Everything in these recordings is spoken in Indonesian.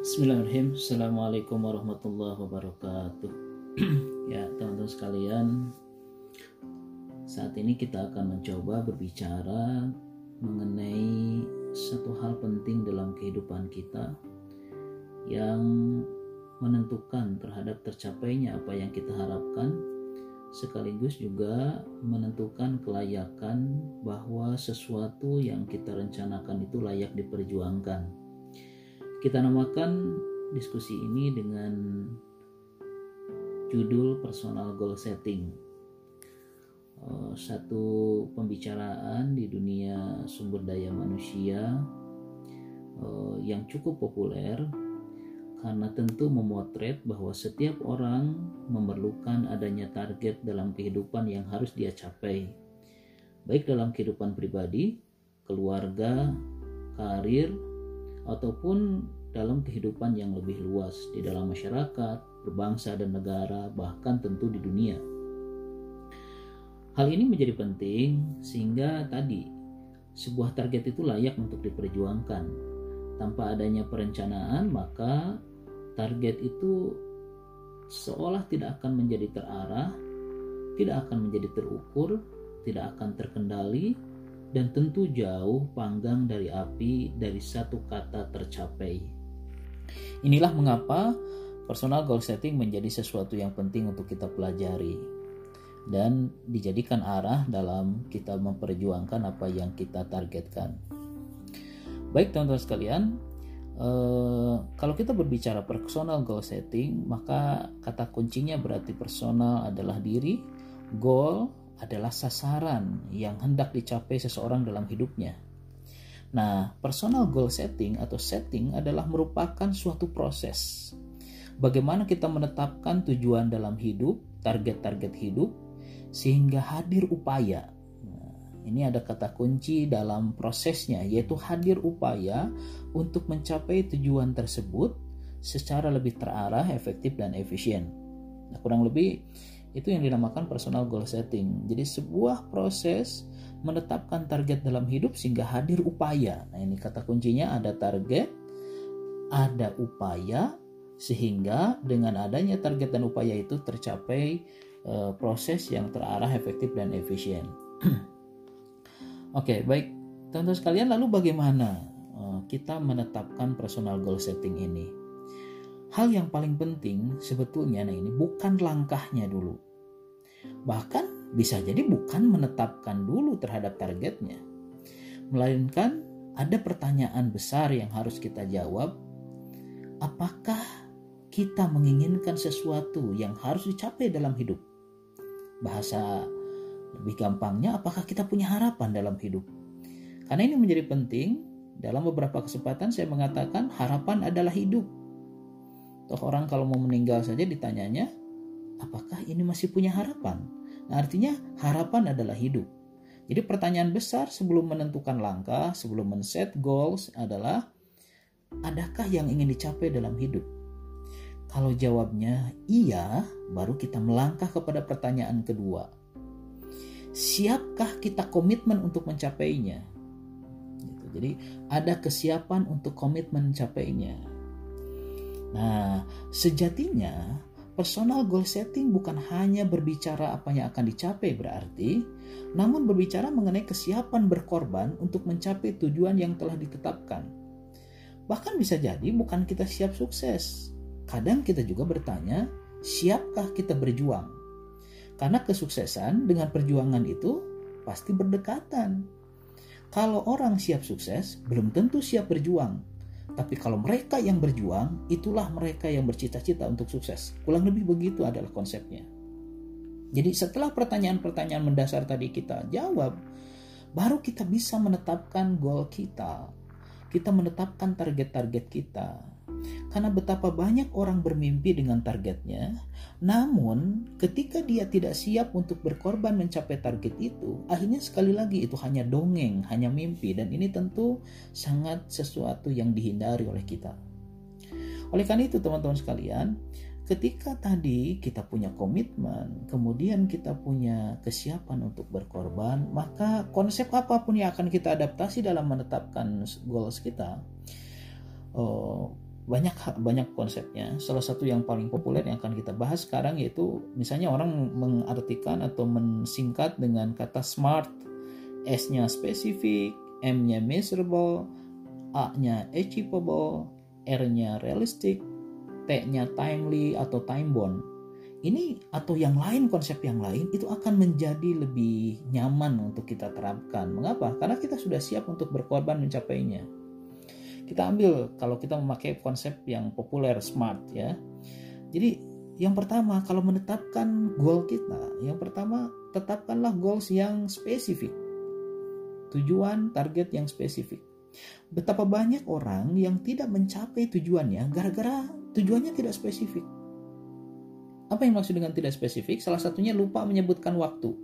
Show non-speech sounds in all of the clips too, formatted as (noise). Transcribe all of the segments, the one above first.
Bismillahirrahmanirrahim. Assalamualaikum warahmatullahi wabarakatuh. (clears throat) Ya teman-teman sekalian Saat ini kita akan mencoba berbicara Mengenai satu hal penting dalam kehidupan kita Yang menentukan terhadap tercapainya apa yang kita harapkan Sekaligus juga menentukan kelayakan bahwa sesuatu yang kita rencanakan itu layak diperjuangkan kita namakan diskusi ini dengan judul personal goal setting. Eh, satu pembicaraan di dunia sumber daya manusia eh, yang cukup populer karena tentu memotret bahwa setiap orang memerlukan adanya target dalam kehidupan yang harus dia capai, baik dalam kehidupan pribadi, keluarga, karir, ataupun dalam kehidupan yang lebih luas di dalam masyarakat, berbangsa dan negara, bahkan tentu di dunia. Hal ini menjadi penting sehingga tadi sebuah target itu layak untuk diperjuangkan. Tanpa adanya perencanaan, maka target itu seolah tidak akan menjadi terarah, tidak akan menjadi terukur, tidak akan terkendali, dan tentu jauh panggang dari api dari satu kata tercapai. Inilah mengapa personal goal setting menjadi sesuatu yang penting untuk kita pelajari dan dijadikan arah dalam kita memperjuangkan apa yang kita targetkan. Baik teman-teman sekalian, eh, kalau kita berbicara personal goal setting, maka kata kuncinya berarti personal adalah diri, goal adalah sasaran yang hendak dicapai seseorang dalam hidupnya. Nah, personal goal setting atau setting adalah merupakan suatu proses. Bagaimana kita menetapkan tujuan dalam hidup, target-target hidup, sehingga hadir upaya. Nah, ini ada kata kunci dalam prosesnya, yaitu hadir upaya untuk mencapai tujuan tersebut secara lebih terarah, efektif, dan efisien. Nah, kurang lebih itu yang dinamakan personal goal setting. Jadi sebuah proses menetapkan target dalam hidup sehingga hadir upaya. Nah, ini kata kuncinya ada target, ada upaya sehingga dengan adanya target dan upaya itu tercapai e, proses yang terarah, efektif dan efisien. (clears throat) Oke, baik. Teman-teman sekalian, lalu bagaimana e, kita menetapkan personal goal setting ini? Hal yang paling penting sebetulnya nah ini bukan langkahnya dulu. Bahkan bisa jadi bukan menetapkan dulu terhadap targetnya. Melainkan ada pertanyaan besar yang harus kita jawab. Apakah kita menginginkan sesuatu yang harus dicapai dalam hidup? Bahasa lebih gampangnya apakah kita punya harapan dalam hidup? Karena ini menjadi penting dalam beberapa kesempatan saya mengatakan harapan adalah hidup Toh orang kalau mau meninggal saja ditanyanya, apakah ini masih punya harapan? Nah, artinya harapan adalah hidup. Jadi pertanyaan besar sebelum menentukan langkah, sebelum men-set goals adalah adakah yang ingin dicapai dalam hidup? Kalau jawabnya iya, baru kita melangkah kepada pertanyaan kedua. Siapkah kita komitmen untuk mencapainya? Gitu. Jadi ada kesiapan untuk komitmen mencapainya. Nah, sejatinya personal goal setting bukan hanya berbicara apa yang akan dicapai berarti, namun berbicara mengenai kesiapan berkorban untuk mencapai tujuan yang telah ditetapkan. Bahkan bisa jadi bukan kita siap sukses. Kadang kita juga bertanya, siapkah kita berjuang? Karena kesuksesan dengan perjuangan itu pasti berdekatan. Kalau orang siap sukses, belum tentu siap berjuang. Tapi kalau mereka yang berjuang, itulah mereka yang bercita-cita untuk sukses. Kurang lebih begitu adalah konsepnya. Jadi setelah pertanyaan-pertanyaan mendasar tadi kita jawab, baru kita bisa menetapkan goal kita. Kita menetapkan target-target kita. Karena betapa banyak orang bermimpi dengan targetnya, namun ketika dia tidak siap untuk berkorban mencapai target itu, akhirnya sekali lagi itu hanya dongeng, hanya mimpi dan ini tentu sangat sesuatu yang dihindari oleh kita. Oleh karena itu teman-teman sekalian, ketika tadi kita punya komitmen, kemudian kita punya kesiapan untuk berkorban, maka konsep apa pun yang akan kita adaptasi dalam menetapkan goals kita, oh, banyak banyak konsepnya. Salah satu yang paling populer yang akan kita bahas sekarang yaitu misalnya orang mengartikan atau mensingkat dengan kata smart, S-nya spesifik, M-nya measurable, A-nya achievable, R-nya realistic, T-nya timely atau time bound. Ini atau yang lain konsep yang lain itu akan menjadi lebih nyaman untuk kita terapkan. Mengapa? Karena kita sudah siap untuk berkorban mencapainya kita ambil kalau kita memakai konsep yang populer smart ya. Jadi yang pertama kalau menetapkan goal kita, yang pertama tetapkanlah goals yang spesifik. Tujuan, target yang spesifik. Betapa banyak orang yang tidak mencapai tujuannya gara-gara tujuannya tidak spesifik. Apa yang maksud dengan tidak spesifik? Salah satunya lupa menyebutkan waktu.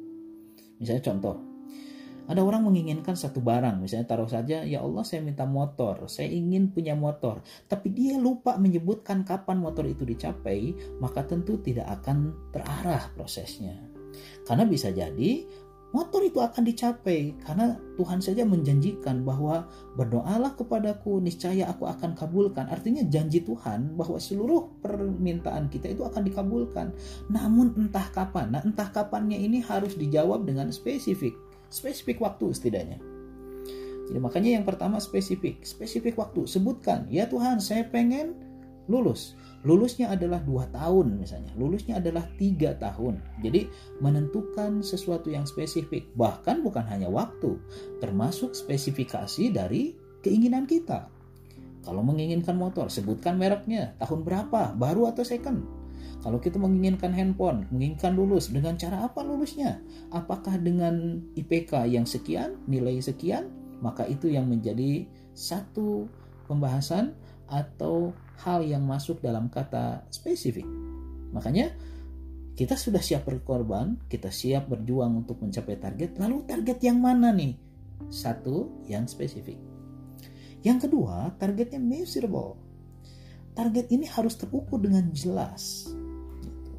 Misalnya contoh, ada orang menginginkan satu barang, misalnya taruh saja, ya Allah saya minta motor, saya ingin punya motor. Tapi dia lupa menyebutkan kapan motor itu dicapai, maka tentu tidak akan terarah prosesnya. Karena bisa jadi motor itu akan dicapai karena Tuhan saja menjanjikan bahwa berdoalah kepadaku niscaya aku akan kabulkan artinya janji Tuhan bahwa seluruh permintaan kita itu akan dikabulkan namun entah kapan nah entah kapannya ini harus dijawab dengan spesifik spesifik waktu setidaknya. Jadi makanya yang pertama spesifik, spesifik waktu. Sebutkan, ya Tuhan saya pengen lulus. Lulusnya adalah dua tahun misalnya, lulusnya adalah tiga tahun. Jadi menentukan sesuatu yang spesifik, bahkan bukan hanya waktu, termasuk spesifikasi dari keinginan kita. Kalau menginginkan motor, sebutkan mereknya, tahun berapa, baru atau second kalau kita menginginkan handphone, menginginkan lulus, dengan cara apa lulusnya? Apakah dengan IPK yang sekian, nilai sekian? Maka itu yang menjadi satu pembahasan atau hal yang masuk dalam kata spesifik. Makanya kita sudah siap berkorban, kita siap berjuang untuk mencapai target. Lalu target yang mana nih? Satu yang spesifik. Yang kedua, targetnya measurable. Target ini harus terukur dengan jelas.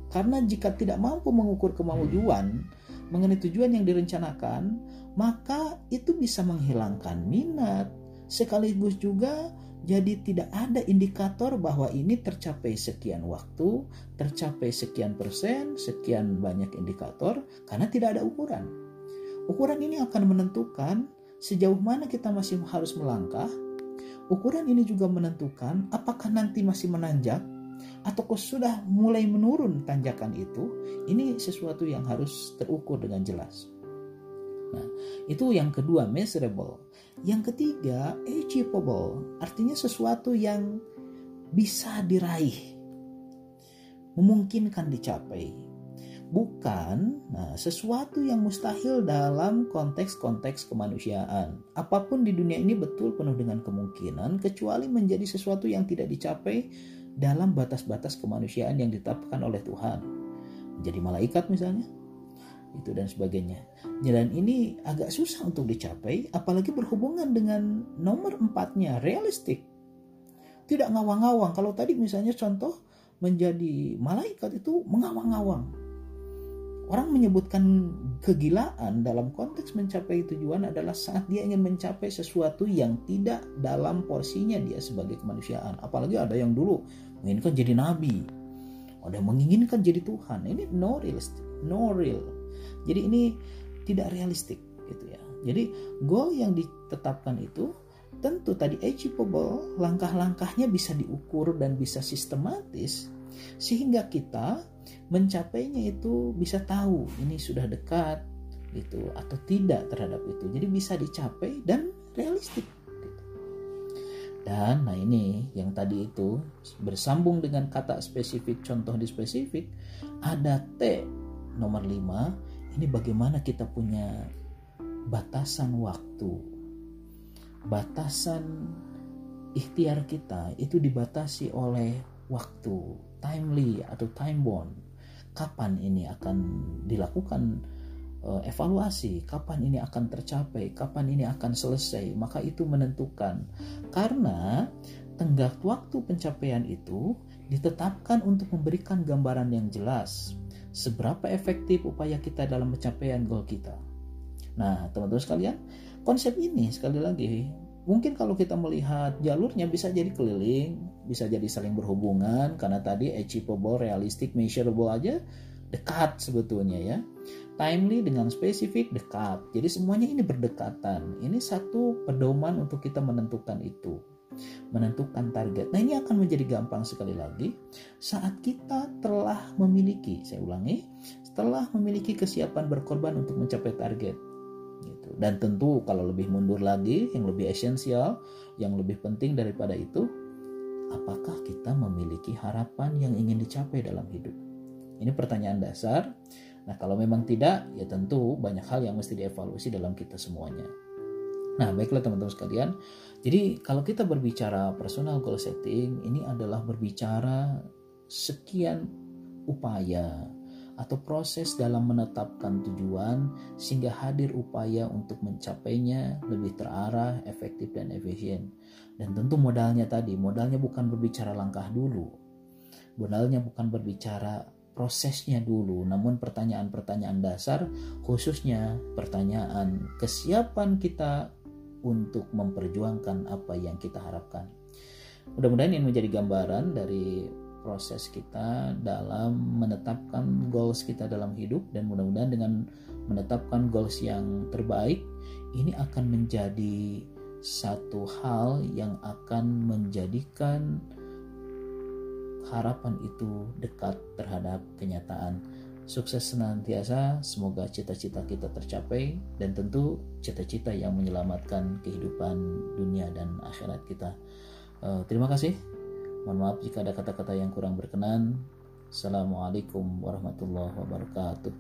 Karena jika tidak mampu mengukur kemajuan mengenai tujuan yang direncanakan, maka itu bisa menghilangkan minat, sekaligus juga jadi tidak ada indikator bahwa ini tercapai sekian waktu, tercapai sekian persen, sekian banyak indikator, karena tidak ada ukuran. Ukuran ini akan menentukan sejauh mana kita masih harus melangkah. Ukuran ini juga menentukan apakah nanti masih menanjak atau sudah mulai menurun tanjakan itu, ini sesuatu yang harus terukur dengan jelas. Nah, itu yang kedua, measurable. Yang ketiga, achievable, artinya sesuatu yang bisa diraih, memungkinkan dicapai. Bukan nah, sesuatu yang mustahil dalam konteks-konteks kemanusiaan. Apa pun di dunia ini betul penuh dengan kemungkinan, kecuali menjadi sesuatu yang tidak dicapai dalam batas-batas kemanusiaan yang ditetapkan oleh Tuhan. Menjadi malaikat misalnya, itu dan sebagainya. Jalan ini agak susah untuk dicapai, apalagi berhubungan dengan nomor empatnya, realistik. Tidak ngawang-ngawang. Kalau tadi misalnya contoh menjadi malaikat itu mengawang-ngawang Orang menyebutkan kegilaan dalam konteks mencapai tujuan adalah saat dia ingin mencapai sesuatu yang tidak dalam porsinya dia sebagai kemanusiaan. Apalagi ada yang dulu menginginkan jadi nabi, ada yang menginginkan jadi Tuhan. Ini no realistic, no real. Jadi ini tidak realistik gitu ya. Jadi goal yang ditetapkan itu tentu tadi achievable, langkah-langkahnya bisa diukur dan bisa sistematis sehingga kita mencapainya itu bisa tahu ini sudah dekat gitu atau tidak terhadap itu. Jadi bisa dicapai dan realistik gitu. dan nah ini yang tadi itu bersambung dengan kata spesifik contoh di spesifik ada T nomor 5 ini bagaimana kita punya batasan waktu. Batasan ikhtiar kita itu dibatasi oleh waktu timely atau time bound kapan ini akan dilakukan uh, evaluasi, kapan ini akan tercapai, kapan ini akan selesai, maka itu menentukan. Karena tenggat waktu pencapaian itu ditetapkan untuk memberikan gambaran yang jelas seberapa efektif upaya kita dalam pencapaian goal kita. Nah, teman-teman sekalian, konsep ini sekali lagi mungkin kalau kita melihat jalurnya bisa jadi keliling, bisa jadi saling berhubungan karena tadi achievable, realistic, measurable aja dekat sebetulnya ya. Timely dengan spesifik dekat. Jadi semuanya ini berdekatan. Ini satu pedoman untuk kita menentukan itu. Menentukan target. Nah ini akan menjadi gampang sekali lagi saat kita telah memiliki, saya ulangi, telah memiliki kesiapan berkorban untuk mencapai target gitu. Dan tentu kalau lebih mundur lagi, yang lebih esensial, yang lebih penting daripada itu, apakah kita memiliki harapan yang ingin dicapai dalam hidup? Ini pertanyaan dasar. Nah, kalau memang tidak, ya tentu banyak hal yang mesti dievaluasi dalam kita semuanya. Nah, baiklah teman-teman sekalian. Jadi, kalau kita berbicara personal goal setting, ini adalah berbicara sekian upaya, atau proses dalam menetapkan tujuan sehingga hadir upaya untuk mencapainya lebih terarah, efektif dan efisien. Dan tentu modalnya tadi, modalnya bukan berbicara langkah dulu. Modalnya bukan berbicara prosesnya dulu, namun pertanyaan-pertanyaan dasar khususnya pertanyaan kesiapan kita untuk memperjuangkan apa yang kita harapkan. Mudah-mudahan ini menjadi gambaran dari proses kita dalam menetapkan goals kita dalam hidup dan mudah-mudahan dengan menetapkan goals yang terbaik ini akan menjadi satu hal yang akan menjadikan harapan itu dekat terhadap kenyataan. Sukses senantiasa, semoga cita-cita kita tercapai dan tentu cita-cita yang menyelamatkan kehidupan dunia dan akhirat kita. Uh, terima kasih. Mohon maaf jika ada kata-kata yang kurang berkenan. Assalamualaikum warahmatullahi wabarakatuh.